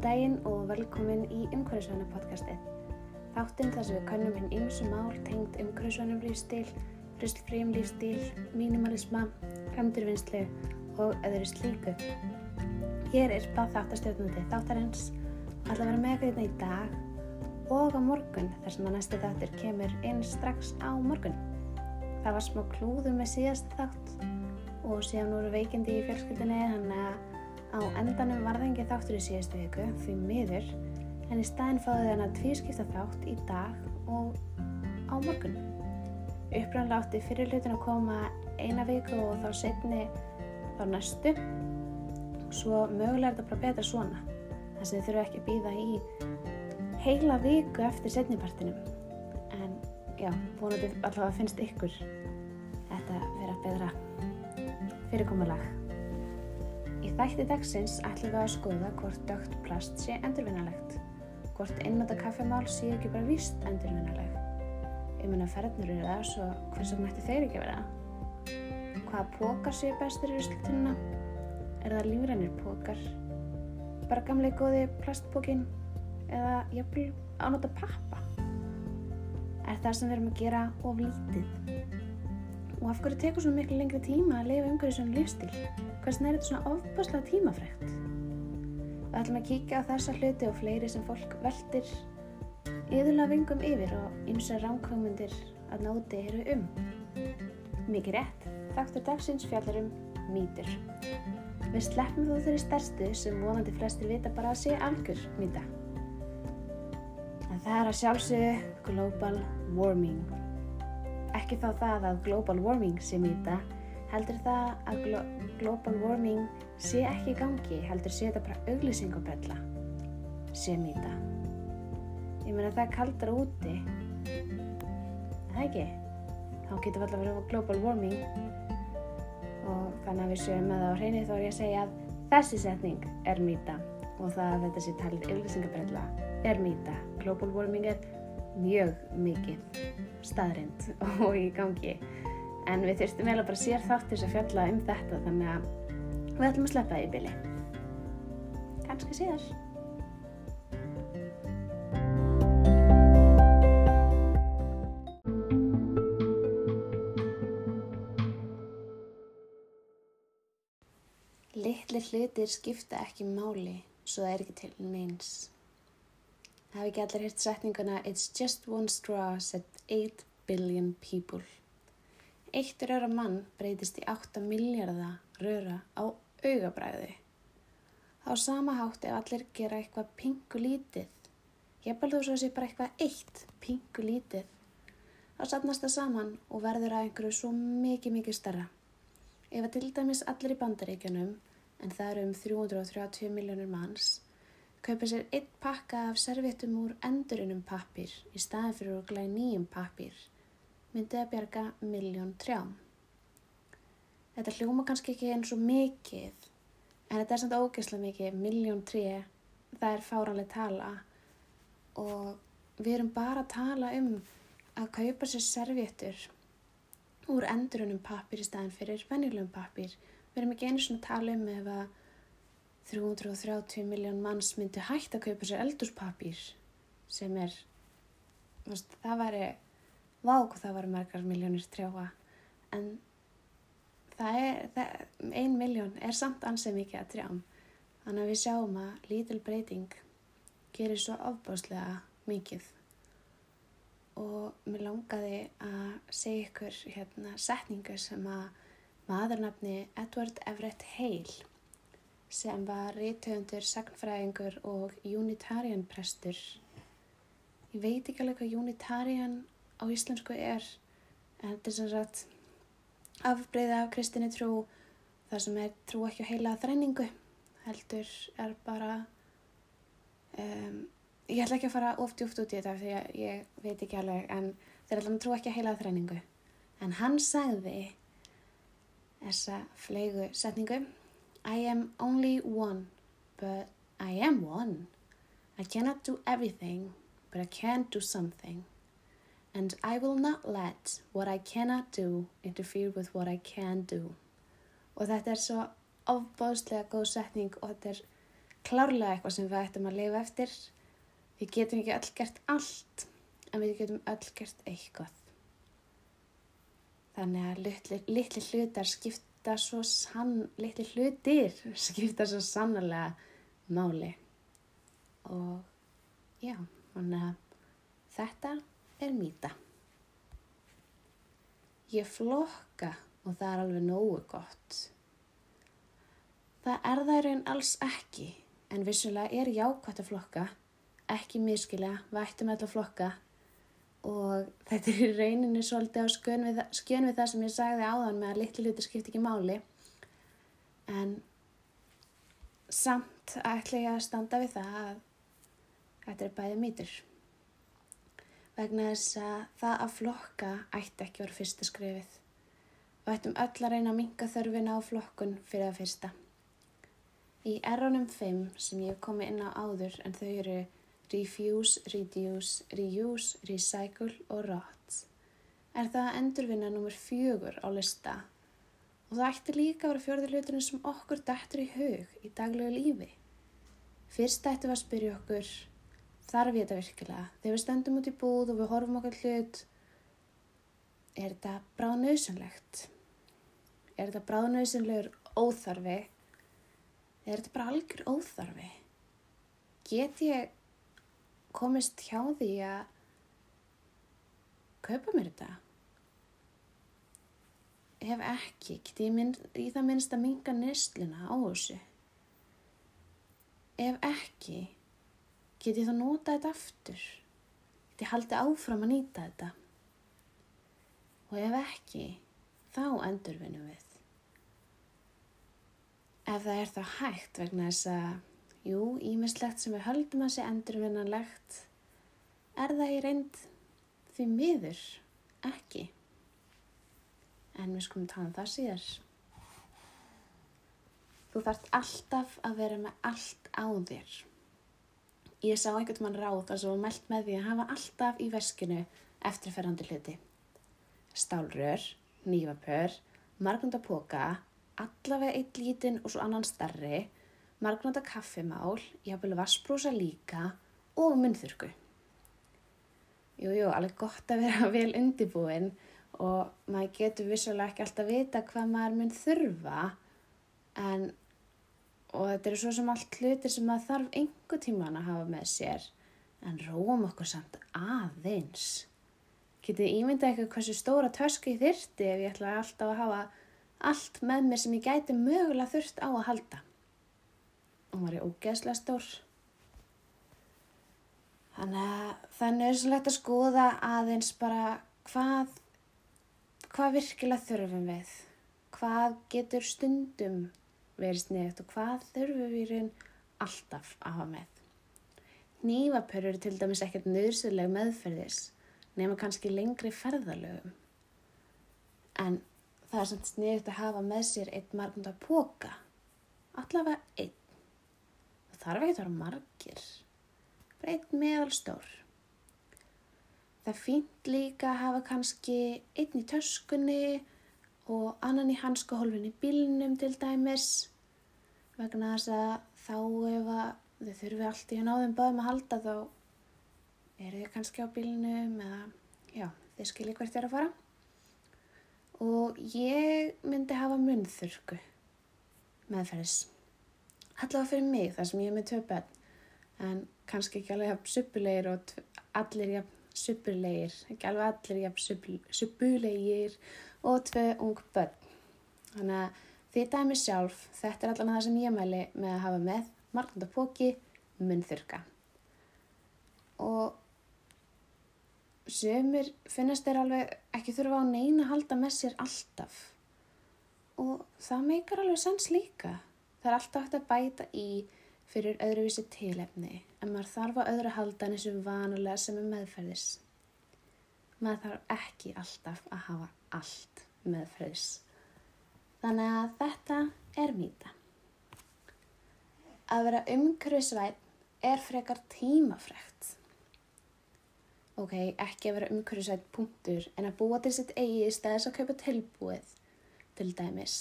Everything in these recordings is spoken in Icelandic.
Góðan daginn og velkomin í Umhverfisvæna podcastið. Þáttinn þar sem við kannum hinn ymsu mál tengd umhverfisvænum lífstíl, ruslfrím lífstíl, mínimalisma, endurvinnslu og öðru slíku. Hér er bað þáttastjórnandi þáttarins að það vera með hérna í dag og á morgun þar sem að næsti þáttur kemur inn strax á morgun. Það var smá klúður með síðast þátt og síðan voru veikindi í fjölskyldinni þannig að Á endanum var það engin þáttur í síðustu viku því miður en í staðin fáði það hana tvískipta þátt í dag og á morgun. Upprannlega átti fyrir hlutin að koma eina viku og þá setni þá næstu. Svo mögulega er þetta bara betra svona þess að þið þurfu ekki að býða í heila viku eftir setnipartinum. En já, vonandi allavega finnst ykkur þetta vera betra fyrirkomulag. Í þætti dagsins ætlum við að skoða hvort dögt plast sé endurvinnalegt, hvort einnóta kaffemál sé ekki bara víst endurvinnaleg. Ég að ferðnur eru það, svo hvers vegna ætti þeir ekki vera? Hvaða pókar sé bestur í rusltununa? Er það lífrænir pókar? Bara gamlega góði plastpókin? Eða jafnvel ánóta pappa? Er það sem við erum að gera of lítið? Og af hverju tekur svo miklu lengri tíma að lifa umhverju svona lífstíl? Hversna er þetta svona ofbáslega tímafrægt? Við ætlum að kíkja á þessa hluti og fleiri sem fólk veldir yðurlega vingum yfir og ymsa ránkvæmundir að nóti eru um. Mikið rétt, þáttur dagsins fjallar um mýtur. Við sleppum þú þeirri stærstu sem vonandi flestir vita bara að sé algjör mýta. En það er að sjálfsögðu global warming ekki þá það að global warming sé mýta, heldur það að glo global warming sé ekki í gangi, heldur sé þetta bara auglýsingabrella sé mýta. Ég meina það er kaldra úti, það ekki? Þá getur við alltaf verið á global warming og þannig að við séum það á hreinu þá er ég að segja að þessi setning er mýta og það að þetta sé talið auglýsingabrella er mýta. Global warming er mjög mikið staðrind og í gangi. En við vel að bara sér þáttir sem fjalla um þetta þannig að við ætlum að sleppa það í byli kannski síðar. Littlir hlutir skipta ekki máli svo það er ekki til neins Hafi ekki allir hirt setninguna It's just one straw said 8 billion people. Eitt röra mann breytist í 8 miljardar röra á augabræði. Á sama hátt ef allir gera eitthvað pingu lítið, ég baldur svo að sé bara eitthvað eitt pingu lítið, þá sapnast það saman og verður að einhverju svo mikið mikið starra. Ef að til dæmis allir í bandaríkjunum, en það eru um 330 miljónur manns, kaupa sér einn pakka af servéttum úr endurinnum pappir í staðin fyrir úr glæð nýjum pappir, myndið að bjarga miljón trjám. Þetta hljóma kannski ekki eins og mikið, en þetta er samt ógeðslega mikið, miljón tré, það er fáranlega tala og við erum bara að tala um að kaupa sér servéttur úr endurinnum pappir í staðin fyrir venjulegum pappir. Við erum ekki einu svona að tala um ef að 330 miljón manns myndi hægt að kaupa sér eldurspapír sem er, veist, það væri vák og það væri margar miljónir trjáa. En það er, það, ein miljón er samt ansið mikið að trjám. Þannig að við sjáum að lítil breyting gerir svo ofbáslega mikið. Og mér langaði að segja ykkur hérna setningu sem að maðurnafni Edward Everett Hale sem var rítöfundur, sagnfræðingur og unitarian prestur. Ég veit ekki alveg hvað unitarian á íslensku er, en þetta er sem sagt afbreyða af kristinni trú, það sem er trú ekki á heila þrenningu, heldur er bara, um, ég ætla ekki að fara oft djúft út í þetta því að ég veit ekki alveg, en þeir ætla að trú ekki á heila þrenningu. En hann sagði þessa flegu setningu I am only one, but I am one. I cannot do everything, but I can do something. And I will not let what I cannot do interfere with what I can do. Og þetta er svo ofbáðslega góð setning og þetta er klárlega eitthvað sem við ættum að lifa eftir. Við getum ekki öll gert allt, en við getum öll gert eitthvað. Þannig að litli, litli hlutar skipta svo sann, litli hlutir skipta svo sannlega máli. Og já, þannig að þetta er mýta. Ég flokka og það er alveg nógu gott. Það er það raun alls ekki, en vissulega er jákvæmt að flokka, ekki miskilega, við ættum alltaf flokka og þetta er í rauninu svolítið á skjön við, skjön við það sem ég sagði áðan með að litli hluti skipti ekki máli, en samt ætla ég að standa við það að þetta er bæði mýtur. Vegna þess að það að flokka ætti ekki voru fyrsta skrifið. Við ættum öll að reyna að minga þörfina á flokkun fyrir að fyrsta. Í erunum 5 sem ég hef komið inn á áður en þau eru refuse, reduce, reuse, recycle og rot er það endurvinna nummer fjögur á lista og það ætti líka að vera fjörður hluturinn sem okkur dættur í hug í daglegu lífi. Fyrst ættum við að spyrja okkur þarf ég þetta virkilega? Þegar við stöndum út í búð og við horfum okkur hlut er þetta bráðnauðsynlegt? Er þetta bráðnauðsynlegur óþarfi er þetta bara algjör óþarfi? Get ég komist hjá því að kaupa mér þetta? Ef ekki, get ég minn, í það minnst að minga nesluna á þessu? Ef ekki, get ég þá nota þetta aftur? Get ég haldið áfram að nýta þetta? Og ef ekki, þá endurvinum við ef það er þá hægt vegna þess að, jú, ímislegt sem við höldum að sé endurvinnanlegt, er það í reynd því miður ekki. En við skulum tala um það síðar. Þú þarft alltaf að vera með allt á þér. Ég sá einhvern mann ráð þar sem var meld með því að hafa alltaf í veskinu eftirferðandi hluti. Stálrör, nývapör, margunda póka, allavega eitt lítinn og svo annan starri, margnóta kaffimál, jáfnvel vassbrúsa líka og myndþurku. Jújú, alveg gott að vera vel undibúinn og maður getur vissulega ekki alltaf vita hvað maður mynd þurfa en og þetta eru svo sem allt hlutir sem maður þarf einhver tíman að hafa með sér en róum okkur samt aðeins. Getið ímynda eitthvað hversu stóra törsku ég þyrti ef ég ætla alltaf að hafa allt með mér sem ég gæti mögulega þurft á að halda. Og maður er ógeðslega stór. Þannig að þannig er lett að skoða aðeins bara hvað, hvað virkilega þurfum við. Hvað getur stundum verið sniðt og hvað þurfum við raun alltaf að hafa með. Nývapörur er til dæmis ekkert nöðsöðleg meðferðis nema kannski lengri ferðalögum. En það er samt sniðut að hafa með sér einn margunda póka. Allavega einn. Það þarf ekki að vera margir. Bara einn meðalstór. Það fýnt líka að hafa kannski einn í töskunni og annan í hanskahólfinni bílnum til dæmis. Vegna þess að þá ef þau þurfi allt í náðum báðum að halda þá eru þau kannski á bílnum eða já, þeir skilji hvert þeir að fara og ég myndi hafa munþurku meðferðis. Allavega fyrir mig þar sem ég er með tvö bönn en kannski ekki alveg jafn suppulegir og allir jafn suppulegir, ekki alveg allir jafn suppulegir og tvö ung bönn. Þannig að því dæmi sjálf, þetta er allavega það sem ég mæli með að hafa með margundapóki munþurka. Og Sumir finnast þeir alveg ekki þurfa á neina að halda með sér alltaf. Og það meikar alveg sans líka. Það er alltaf hægt að bæta í fyrir öðruvísi tilefni en maður þarf að öðru halda en þessu vanulega sem er meðferðis. Maður þarf ekki alltaf að hafa allt meðferðis. Þannig að þetta er mýta. Að vera umhverfisvæn er frekar tímafrekt ok, ekki að vera umhverfisvægt punktur en að búa til sitt eigi í staðis að kaupa tilbúið til dæmis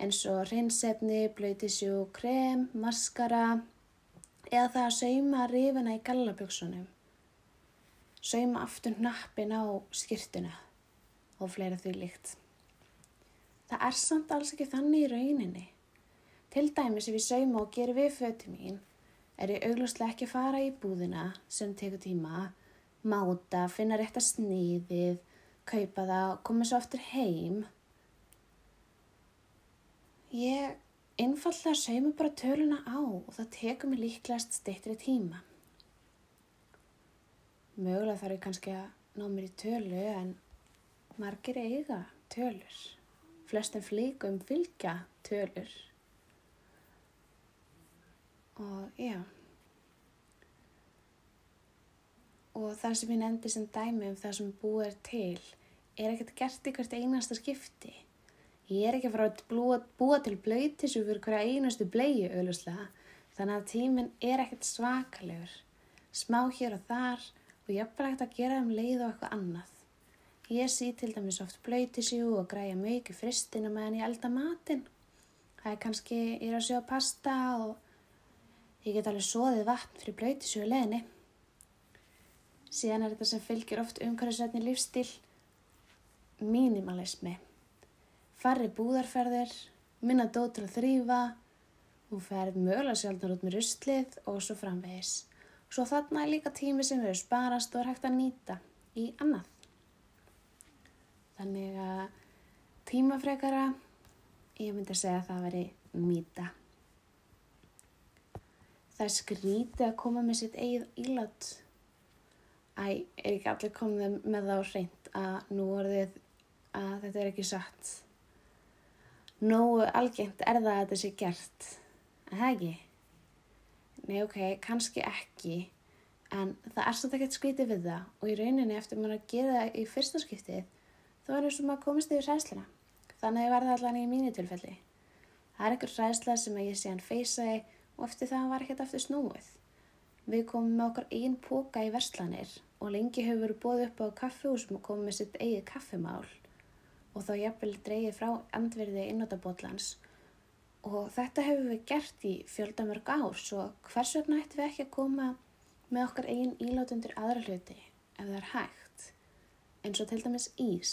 eins og hreinsefni, blöytisjú, krem, maskara, eða það að sauma rifina í gallabjöksunum, sauma aftur nappin á skýrtuna og fleira því líkt. Það er samt alls ekki þannig í rauninni. Til dæmis ef ég sauma og gerir við föti mín, er ég auglustlega ekki fara í búðina sem tekur tíma, máta, finna rétt að sniðið, kaupa það og koma svo aftur heim. Ég einfallega sauma bara töluna á og það tekur mig líklegast stittri tíma. Mögulega þarf ég kannski að ná mér í tölu en margir eiga tölur. Flestum flíkum fylgja tölur. Og já. Og það sem ég nefndi sem dæmi um það sem búið er til er ekkert gert í hvert einasta skipti. Ég er ekki að fara að búa, búa til blöytissu fyrir hverja einastu bleiu auðvuslega. Þannig að tíminn er ekkert svakalegur. Smá hér og þar og ég er bara ekkert að gera um leið og eitthvað annað. Ég sé til dæmis oft blöytissu og græja mjög í fristinu meðan ég elda matinn. Það er kannski, ég er að sjóa pasta og ég get alveg soðið vatn fyrir blöytissu og leðinni. Síðan er þetta sem fylgir oft umhverfisveitni lífstíl, mínimalismi. Farri búðarferðir, minna dót til að þrýfa, hún ferð mögulega sjálfnar út með ruslið og svo framvegis. Svo þarna er líka tími sem verður sparast og er hægt að nýta í annað. Þannig að tímafrekara, ég myndi að segja að það veri mýta. Það er skrítið að koma með sitt eigið ílátt. Æ, er ekki allir komið með það á hreint að nú orðið að þetta er ekki satt. Nógu algengt er það að þetta sé gert. En það ekki? Nei, ok, kannski ekki. En það er svolítið ekkert skrítið við það og í rauninni eftir maður að gera það í fyrsta skiptið þá er eins og maður komist yfir ræðsluna. Þannig var það allan í mínu tilfelli. Það er einhver ræðsla sem að ég sé hann feysaði og eftir það var ekkert aftur snúið. Við komum með okkar einn póka í verslanir og lengi hefur verið bóð upp á kaffehúsum og komið með sitt eigið kaffemál og þá jafnvel dreyið frá andverði innótabótlans og þetta hefur við gert í fjöldamörg ár svo hvers vegna ættum við ekki að koma með okkar einn ílátundur aðra hluti ef það er hægt? Eins og til dæmis ís,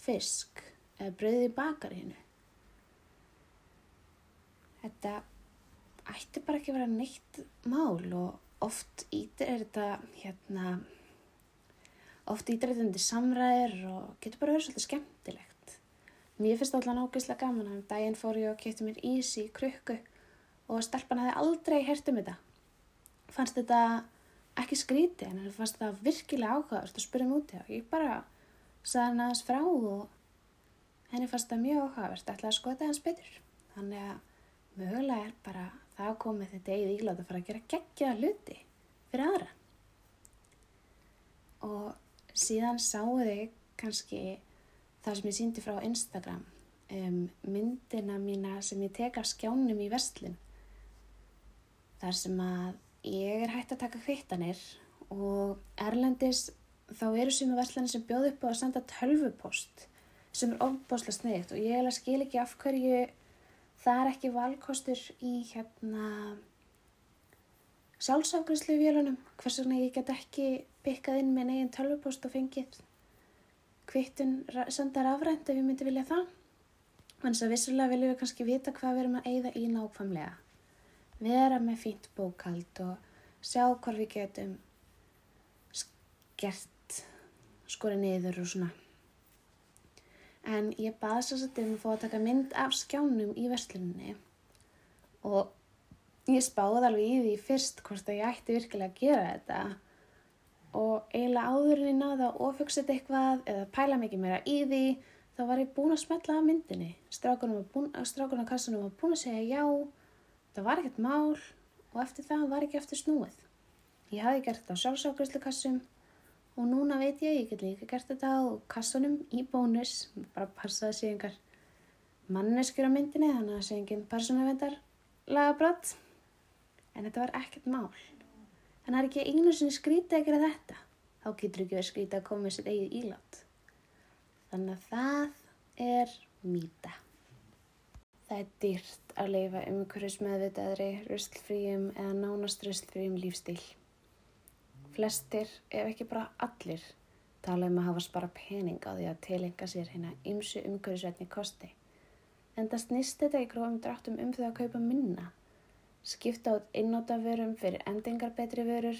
fisk eða bröði í bakarinu. Þetta ætti bara ekki að vera neitt mál og oft ítir er þetta hérna oft ítir þetta undir samræðir og getur bara verið svolítið skemmtilegt mér finnst alltaf nákvæmslega gaman að um daginn fór ég og kæfti mér ís í krukku og stelpan hefði aldrei hert um þetta fannst þetta ekki skríti en það fannst þetta virkilega áhugaðast að spyrja múti og ég bara saði hann aðeins frá og henni fannst þetta mjög áhugaðast ætlaði að skoða hans betur þannig að mögulega er bara það komið þetta eigið ílátt að fara að gera geggjaða hluti fyrir aðra. Og síðan sáu þið kannski það sem ég síndi frá Instagram, um, myndina mína sem ég tek af skjánum í vestlinn. Þar sem að ég er hægt að taka hvittanir og erlendis þá eru sem í vestlinn sem bjóð upp á að senda tölvupost sem er ofbáslega sneitt og ég skil ekki af hverju það er ekki valkostur í hérna sjálfsafgrænslu vélunum hvers vegna ég get ekki byggað inn með neginn tölvupost og fengið kvittun sendar afrænt ef ég myndi vilja það. Þannig að vissulega viljum við kannski vita hvað við erum að eigða í nákvæmlega. Vera með fínt bókald og sjá hvað við getum skert skori niður og svona. En ég baði svo svolítið um að fá að taka mynd af skjánum í versluninni. Og ég spáði alveg í því fyrst hvort að ég ætti virkilega að gera þetta og eiginlega áðurinn í náða að ofjöksett eitthvað eða pæla mikið meira í því þá var ég búin að smetla af myndinni. Strákunum á kassunum var búin að segja já það var ekkert mál og eftir það var ekki eftir snúið. Ég hafi gert þetta á sjálfsákvæslu kassum og núna veit ég, ég get líka gert þetta á kassunum í bónus, bara passaði sig einhver manneskjur á myndinni, þannig að það sé enginn persónavendar lagabrott, en þetta var ekkert mál. En það er ekki einu sinni skrítið að gera þetta, þá getur ekki verið skrítið að koma með sitt eigið ílátt. Þannig að það er mýta. Það er dýrt að leifa umhverfis meðvitaðri, ruslfríum eða nánast ruslfríum lífstíl. Flestir, ef ekki bara allir, tala um að hafa spara pening á því að tilenga sér hérna ymsu umhverfisvetni kosti. En það snýst þetta í grófum dráttum um þau að kaupa minna. Skipta át einnótavörum fyrir endingar betri vörur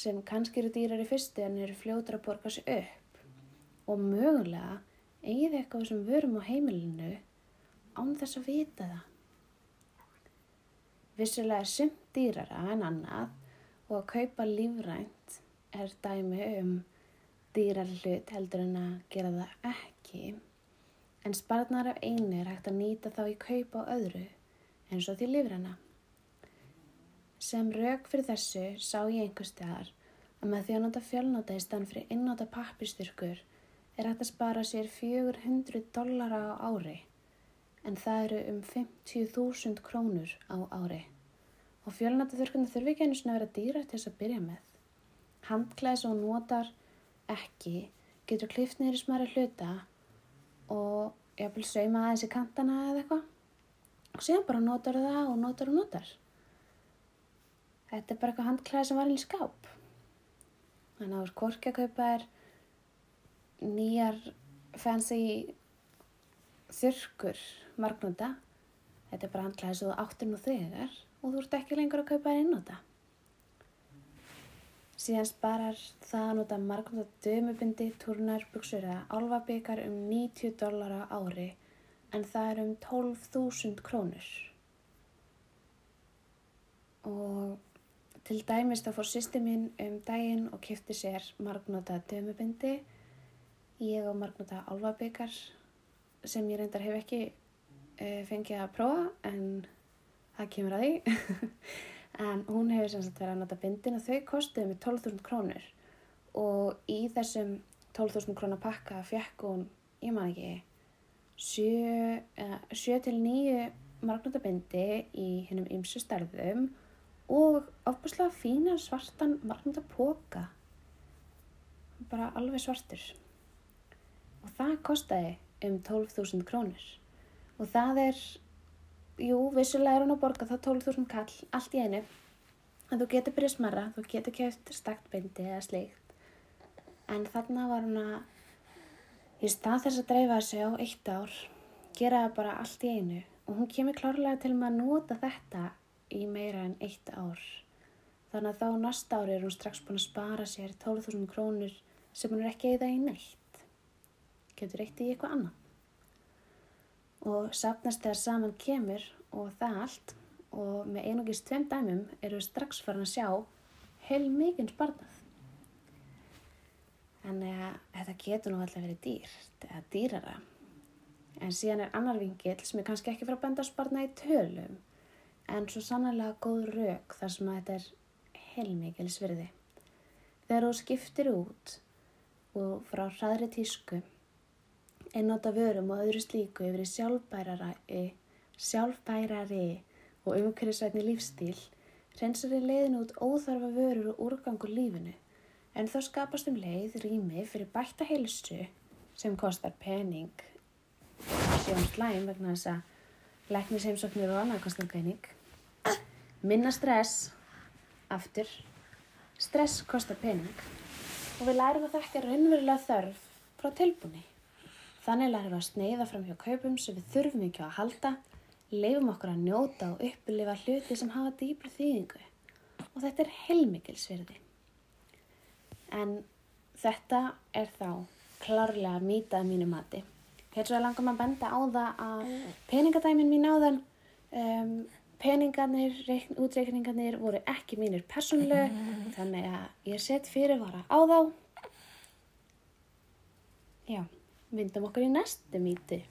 sem kannski eru dýrar í fyrstu en eru fljóður að borga sig upp. Og mögulega eigið eitthvað sem vörum á heimilinu án þess að vita það. Vissulega er sumt dýrara en annað og að kaupa lífrænt er dæmi um dýrar hlut heldur en að gera það ekki en sparnar af einu er hægt að nýta þá í kaupa á öðru eins og því lífræna. Sem rauk fyrir þessu sá ég einhver staðar að með því að nota fjölnóta í stann fyrir innóta pappistyrkur er hægt að spara sér 400 dollara á ári en það eru um 50.000 krónur á ári. Og fjölnóta þurrkunni þurfi ekki einu svona að vera dýra til þess að byrja með. Handklæðis og notar ekki getur klift niður í smæri hluta og ég vil sauma aðeins í kantana eða eitthvað og síðan bara notar það og notar og notar. Þetta er bara eitthvað handklæði sem var í skáp. Þannig að korki að kaupa er nýjar fancy þurrkur margnóta. Þetta er bara handklæði sem þú áttir nú þegar og þú ert ekki lengur að kaupa er innóta. Síðan sparar það að nota margnóta dömubindi, turnar, buksur eða álfabikar um 90 dólar á ári en það er um 12.000 krónur. Og til dæmis þá fór sýsti mín um daginn og kifti sér margnóta dömubindi. Ég og margnóta álfabikar sem ég reyndar hef ekki uh, fengið að prófa en það kemur að því. en hún hefur sem sagt verið að nota bindin og þau kostuði með 12.000 krónur og í þessum 12.000 krónar pakka fekk hún, ég man ekki, 7 til 9 margnótabindi í hennum ymsu stærðum og ofbúslega fína svartan margnótapoka bara alveg svartur. Og það kostiði um 12.000 krónur. Og það er jú, vissulega er hún að borga það 12.000 kall allt í einu. En þú getur byrjað smarra, þú getur kæft stakt bindi eða slikt en þarna var hún að Í stað þess að dreifa þessu á eitt ár, gera það bara allt í einu og hún kemur klárlega til með að nota þetta í meira en eitt ár. Þannig að þá næsta ári er hún strax búin að spara sér 12.000 krónur sem hún er ekki eða í neitt. Getur eitt í eitthvað annað. Og sapnast þegar saman kemur og það allt og með einogist tveim dæmum eru við strax farin að sjá heil mikinn sparnað. Þannig að þetta getur nú alltaf verið dýrt eða dýrara. En síðan er annar vingil sem er kannski ekki frá að benda sparna í tölum en svo sannlega góð rauk þar sem að þetta er heilmikil svirði. Þegar þú skiptir út og frá hraðri tísku einnóta vörum og öðru slíku yfir í sjálfbærari, sjálfbærari og umhverfisvætni lífstíl reynsar í leiðin út óþarfa vörur og úrgangur lífinu en þá skapast um leið rými fyrir bætta heilsu sem kostar pening. Sjóum slæm vegna þess að læknisheimsóknir og annað kostar pening. Minna stress aftur. Stress kostar pening. Og við lærum að þekka raunverulega þörf frá tilbúni. Þannig lærum við að sneiða fram hjá kaupum sem við þurfum ekki að halda. Leifum okkur að njóta og upplifa hluti sem hafa dýpri þýðingu. Og þetta er heilmikilsverði en þetta er þá klárlega mýtað mínu mati. Hér svo langar maður að benda á það að peningadæmin mín á þann, um, peningarnir, útreikningarnir voru ekki mínir persónlegu, þannig að ég set fyrirvara á þá. Já, vindum okkur í næstu mýti.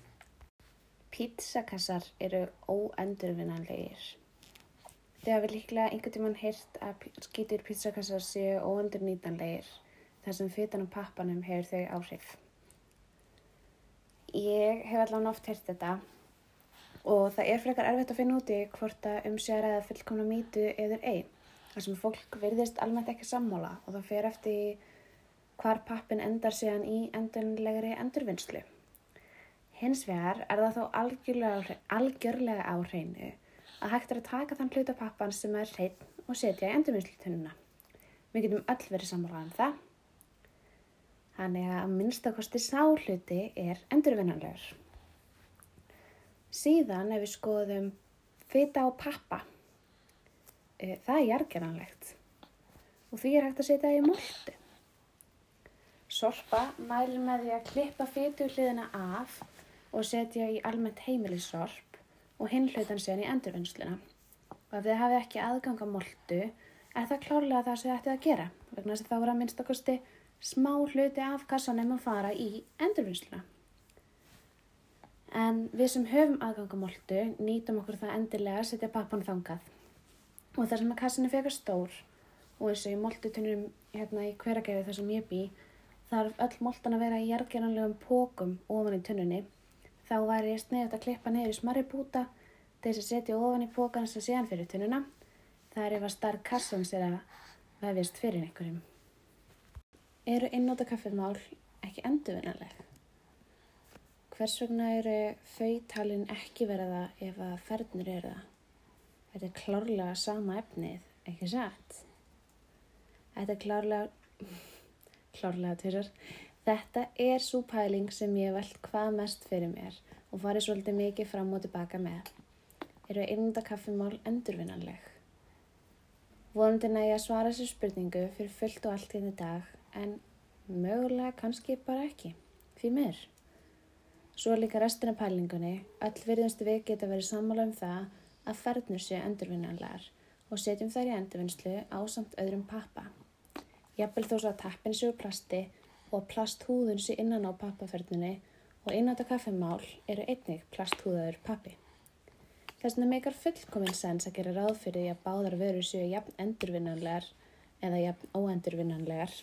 Pizzakassar eru óendurvinnanlegir. Þið hafið líklega einhvern tíman heyrt að skítur pizzakassar séu óendur nýtanlegir þar sem fytan og pappanum hefur þau áhrif. Ég hef allavega oft heyrt þetta og það er frekar erfitt að finna úti hvort að umsjara eða fullkomna mýtu eður ei. Þar sem fólk virðist almennt ekki sammála og það fer eftir hvar pappin endar síðan í endunlegri endurvinnslu. Hins vegar er það þó algjörlega á hreinu að hægt er að taka þann hluta pappan sem er hrein og setja í endurvinnslutununa. Við getum öll verið sammálaðan um það. Þannig að minnstakosti sáhluti er endurvinnanlegur. Síðan ef við skoðum fita og pappa, e, það er jargeranlegt og því er hægt að setja í moldu. Sorpa mælir með því að klippa fitu hliðina af og setja í almennt heimilissorp og hinn hlutan séðan í endurvinnsluna. Og ef þið hafi ekki aðganga moldu, er það klárlega það sem þið ættið að gera, vegna þess að þá er að minnstakosti smá hluti af kassanum að fara í endurvinnsluna. En við sem höfum aðgangamoltu nýtum okkur það endilega að setja pappan þangað. Og þar sem að kassan er fekar stór og eins og í moltutunum hérna í hveragefi þar sem ég bý, þarf öll moltan að vera í jargeranlegum pókum ofan í tunnunni. Þá væri ég sniðið að klippa neyri smarri búta til þess að setja ofan í pókan sem séðan fyrir tunnuna. Það er ef að starf kassan sér að vefist fyrir einhverjum. Eru einnóta kaffemál ekki endurvinnarleg? Hvers vegna eru fautalinn ekki verða ef að fernur eru það? Þetta er klárlega sama efnið, ekki satt? Þetta er klárlega, klárlega tvisar. Þetta er svo pæling sem ég veld hvað mest fyrir mér og farið svolítið mikið fram og tilbaka með. Eru einnóta kaffemál endurvinnanleg? Vonandi nægja að svara þessu spurningu fyrir fullt og allt hérna dag en mögulega kannski bara ekki, því mér. Svo líka restina pælingunni, öll virðumstu við geta verið sammála um það að fernur séu endurvinnanlegar og setjum þær í endurvinnslu á samt öðrum pappa. Jafnvel þó svo að tappin séu plasti og plasthúðun séu innan á pappafernunni og einnata kaffemál eru einnig plasthúðaður pappi. Þess vegna meikar fullkominn sens að gera ráð fyrir því að báðar veru séu jafn endurvinnanlegar eða jafn óendurvinnanlegar.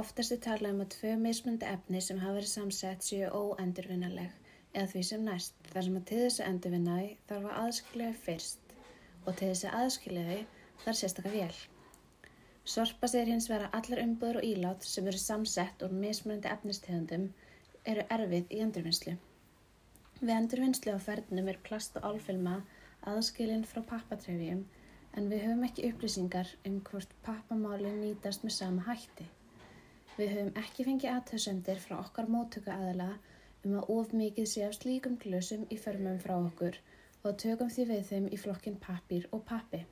Oftast er talað um að tvö mismundi efni sem hafa verið samsett séu óendurvinnaleg eða því sem næst þar sem að til þess að endurvinna þau þarf að aðskilja þau fyrst og til þess að aðskilja þau þarf sérstaklega vél. Sorpa sér hins vera allar umbúður og ílát sem eru samsett úr mismunandi efnistegundum eru erfið í endurvinnslu. Við endurvinnslu á fernum er plast og álfilma aðskilinn frá pappatrefjum en við höfum ekki upplýsingar um hvort pappamálinn nýtast með sama hætti. Við höfum ekki fengið aðtöðsendir frá okkar móttöku aðala um að of mikið sé af slíkum glösum í förmum frá okkur og tökum því við þeim í flokkin pappir og pappi.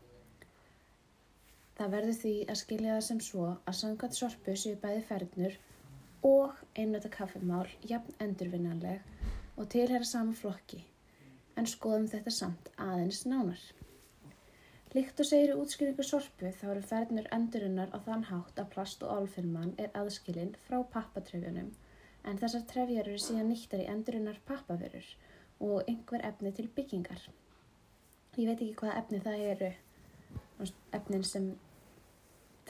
Það verður því að skilja það sem svo að sangat sorpu séu bæði fernur og einnöta kaffemál jafn endurvinnanleg og tilhera sama flokki en skoðum þetta samt aðeins nánar. Líkt og segir í útskýringu sorpu þá eru fernur endurinnar á þann hátt að plast og álfilman er aðskilinn frá pappatrefjunum en þessar trefjar eru síðan nýttar í endurinnar pappaförur og einhver efni til byggingar. Ég veit ekki hvað efni það eru, efnin sem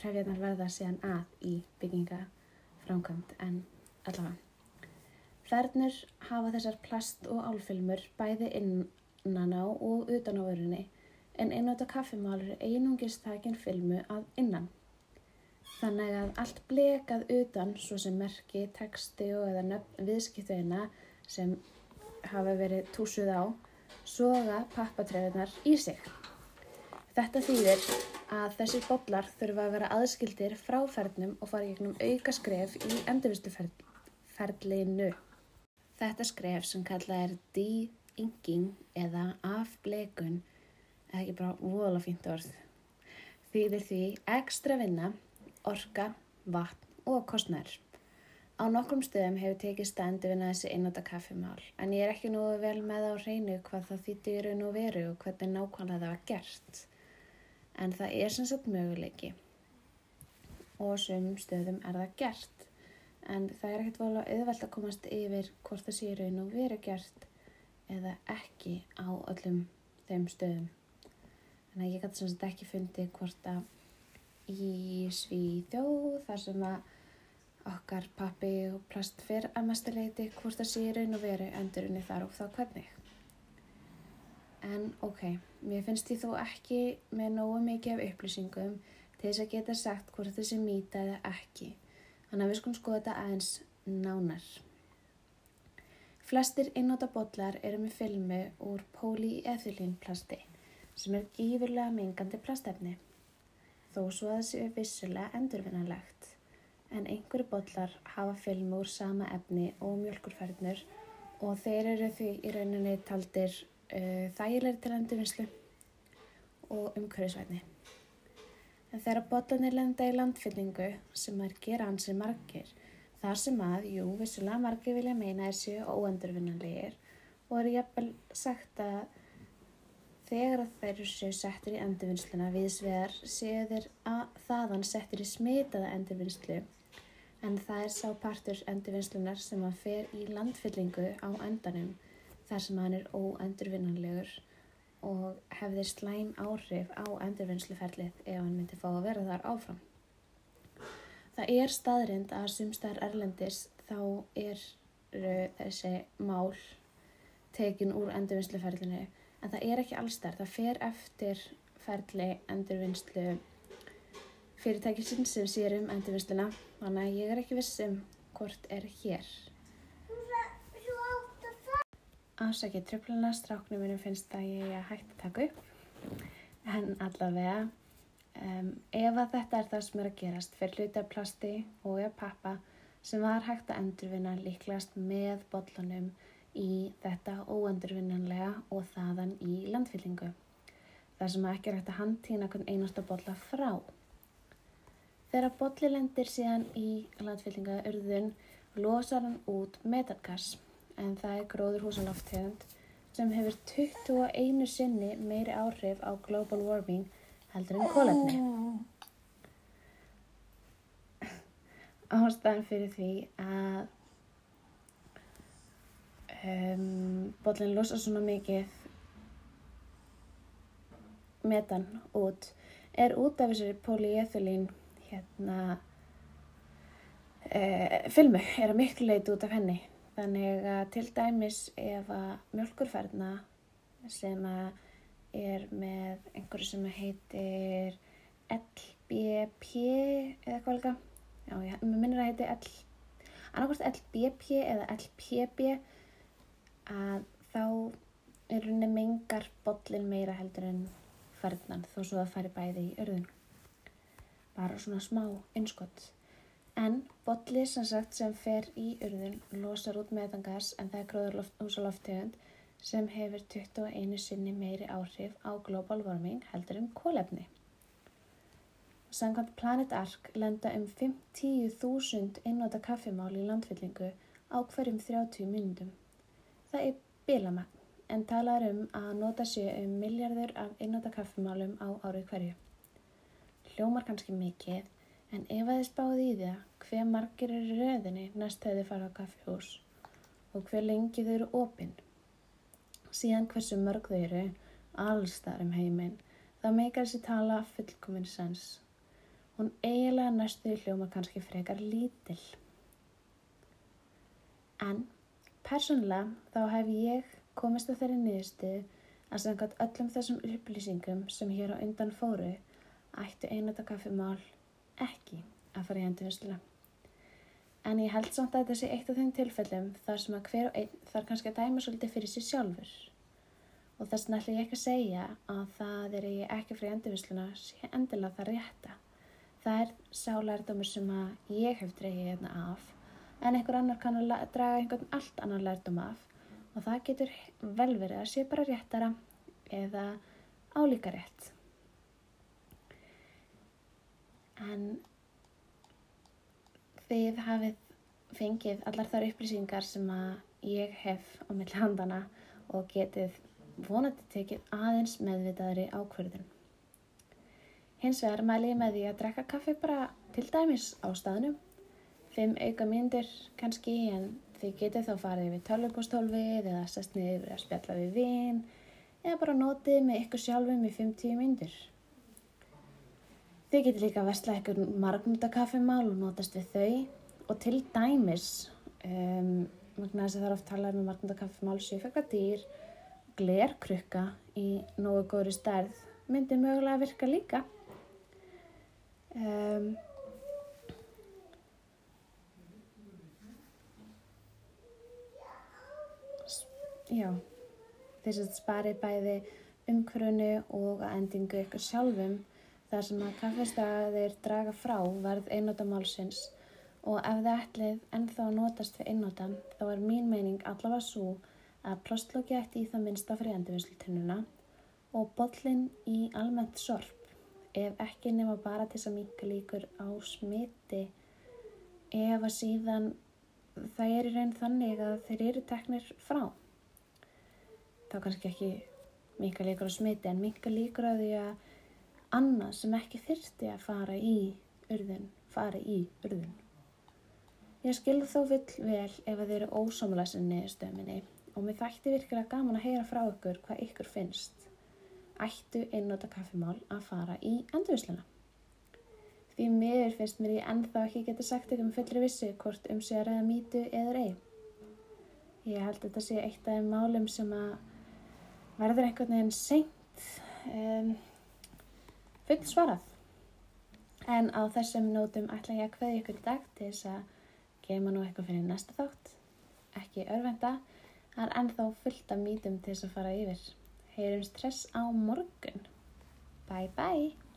trefjarnar verða síðan að í byggingafránkvæmt en allavega. Fernur hafa þessar plast og álfilmur bæði innan á og utan á vörunni en einnóta kaffimálur er einungis takinn filmu að innan. Þannig að allt blekað utan, svo sem merki, texti og eða viðskiptuðina sem hafa verið túsuð á, soga pappatrefinar í sig. Þetta þýðir að þessir botlar þurfa að vera aðskildir frá fernum og fara gegnum auka skref í endurvistuferlinu. Þetta skref sem kallað er de-inking eða afblekun eða ekki bara voðalega fínt orð. Þýðir því ekstra vinna, orka, vatn og kostnær. Á nokkrum stöðum hefur tekið standi vinna þessi einnota kaffimál en ég er ekki nú vel með á reynu hvað það þýtti í raun og veru og hvernig nákvæmlega það var gert. En það er sem sagt möguleiki og sem stöðum er það gert. En það er ekkert volið auðvelt að komast yfir hvort það sé raun og veru gert eða ekki á öllum þeim stöðum. Þannig að ég gæti sem sagt ekki fundið hvort að í Svíþjóð þar sem að okkar pappi og plast fyrr að mestuleiti hvort það sé raun og veru endurinni þar og þá hvernig. En ok, mér finnst ég þó ekki með nógu mikið af upplýsingum til þess að geta sagt hvort sé mýta eða ekki. Þannig að við skulum skoða þetta aðeins nánar. Flestir einnóta bollar eru með filmu úr polyethylínplasti sem er gífurlega mengandi plastefni. Þó svo að þessi er vissulega endurvinnanlegt en einhverju bollar hafa filmu úr sama efni og mjölkurfærnur og þeir eru því í rauninni taldir uh, þægilegri til endurvinnslu og umhverfisvætni. En þegar bollanir lenda í landfyllingu sem er gera ansið margir, þar sem að, jú, vissulega margir vilja meina þessu óendurvinnanlegir og eru jafnvel sagt að þegar þeir séu settir í endurvinnsluna viðsvegar séu þeir að þaðan settir í smitaða endurvinnslu en það er sá partur endurvinnslunar sem að fer í landfyllingu á endanum þar sem hann er óendurvinnanlegur og hefði slæm áhrif á endurvinnsluferlið ef hann myndi fá að vera þar áfram. Það er staðrind að sumstar erlendis þá er þessi mál tekin úr endurvinnsluferlinu en það er ekki allstar. Það fer eftir ferli endurvinnslu fyrirtækisinn sem sér um endurvinnsluna þannig að ég er ekki vissum hvort er hér. Ásækja tröfluna, stráknum minnum finnst að ég er hægt að taka upp. En allavega, um, ef að þetta er það sem er að gerast fyrir hluti af plasti og eða pappa sem var hægt að endurvinna líklegast með bollunum í þetta óendurvinnanlega og þaðan í landfyllingu. Það sem ekki er hægt að handtína einasta bolla frá. Þegar bolli lendir síðan í landfyllinga urðun losar hann út metangas en það er gróður húsaloftegund sem hefur 21 sinni meiri áhrif á global warming heldur en kólefni. Ástæðan fyrir því að um, bollin losa svona mikið metan út er út af þessari polyethylín hérna uh, filmu, er að miklu leiti út af henni Þannig að til dæmis ef að mjölkurferðna sem að er með einhverju sem heitir LBP eða hvað líka, já ég minnir að heiti L, annarkvæmst LBP eða LPB að þá er rauninni mengar bollin meira heldur en ferðnan þó svo að færi bæði í örðun. Bara svona smá innskott. En bolli sem sagt sem fer í urðun losar út metangas en það er gróðurhúsaloftegund sem hefur 21 sinni meiri áhrif á global warming heldur um kólefni. Samkvæmt Planet Ark lenda um 5-10.000 einnóta kaffimál í landfyllingu á hverjum 30 myndum. Það er bilamagn en talar um að nota sér um miljardur af einnóta kaffimálum á árið hverju. Hljómar kannski mikið En ef að þið spáði í það hver margir eru röðinni? Næst þegar þið fara á kaffihús. Og hver lengi þau eru opinn, síðan hversu mörg þau eru allstar um heiminn, þá meikar þessi tala fullkominn sens. Hún eiginlega næstu í hljóma kannski frekar lítill. En persónulega þá hef ég komist á þeirri niðurstu að samkvæmt öllum þessum upplýsingum sem hér á undan fóru ættu einata kaffimál ekki að fara í endurvinnslu. En ég held samt að sé eitt af þeim tilfellum þar sem að hver og einn þarf kannski að dæma svolítið fyrir sér sjálfur. Og þess vegna ætla ég ekki að segja að það er ég ekki fyrir endurvinsluna sé endilega það rétta. Það er sálærdómur sem að ég hef dreyið hérna af en einhver annar kann að draga einhvern allt annar lærdóm af og það getur vel verið að sé bara réttara eða álíka rétt. en þið hafið fengið allar þar upplýsingar sem að ég hef á milli handana og getið vonandi tekið aðeins meðvitaðri ákverðin. Hins vegar mæli ég með því að drekka kaffi bara til dæmis á staðnum. Fimm auka myndir kannski en þið getið þá farið við tölvupostólfið eða sest niður að spjalla við vinn eða bara notið með ykkur sjálfum í 5-10 myndir. Þið getur líka að vestla eitthvað margnúta kaffimál og notast við þau og til dæmis, um, magna þess að það er oft talað með margnúta kaffimál, sjöfekadýr, glerkrukka í nógu góðri stærð myndi mögulega að virka líka. Um, já, þess að spari bæði umhverfunu og að endingu ykkur sjálfum þar sem að kaffestæðir draga frá verð einnóta málsins. Og ef þið ætlið ennþá notast við einnótan þá er mín meining allavega svo að plástlóki ætti í það minnsta fyrir endurvinnslutunnuna og bollin í almennt sorp ef ekki nema bara til þess að mika líkur á smiti ef að síðan það er í raun þannig að þeir eru teknir frá. Þá kannski ekki mika líkur á smiti en mika líkur á því að annað sem ekki þyrsti að fara í urðun, fara í urðun ég skilð þó vill vel ef að þeir eru ósámulega sinni stöminni og mér þætti virkilega gaman að heyra frá ykkur hvað ykkur finnst ættu einnóta kaffimál að fara í endurvisluna. Því miður finnst mér ég ennþá ekki geta sagt ykkur með fullri vissu hvort um sig að ræða mítu eður ei. Ég held að þetta sé eitt af þeim málum sem að verður einhvern veginn seint um, full svarað. En á þessum nótum ætla ég að hvaðja ykkur dag til þess að geima nú eitthvað fyrir næsta þátt. Ekki örvenda, það er ennþá fullt af mítum til þess að fara yfir. Heyrumst hress á morgun. Bye bye.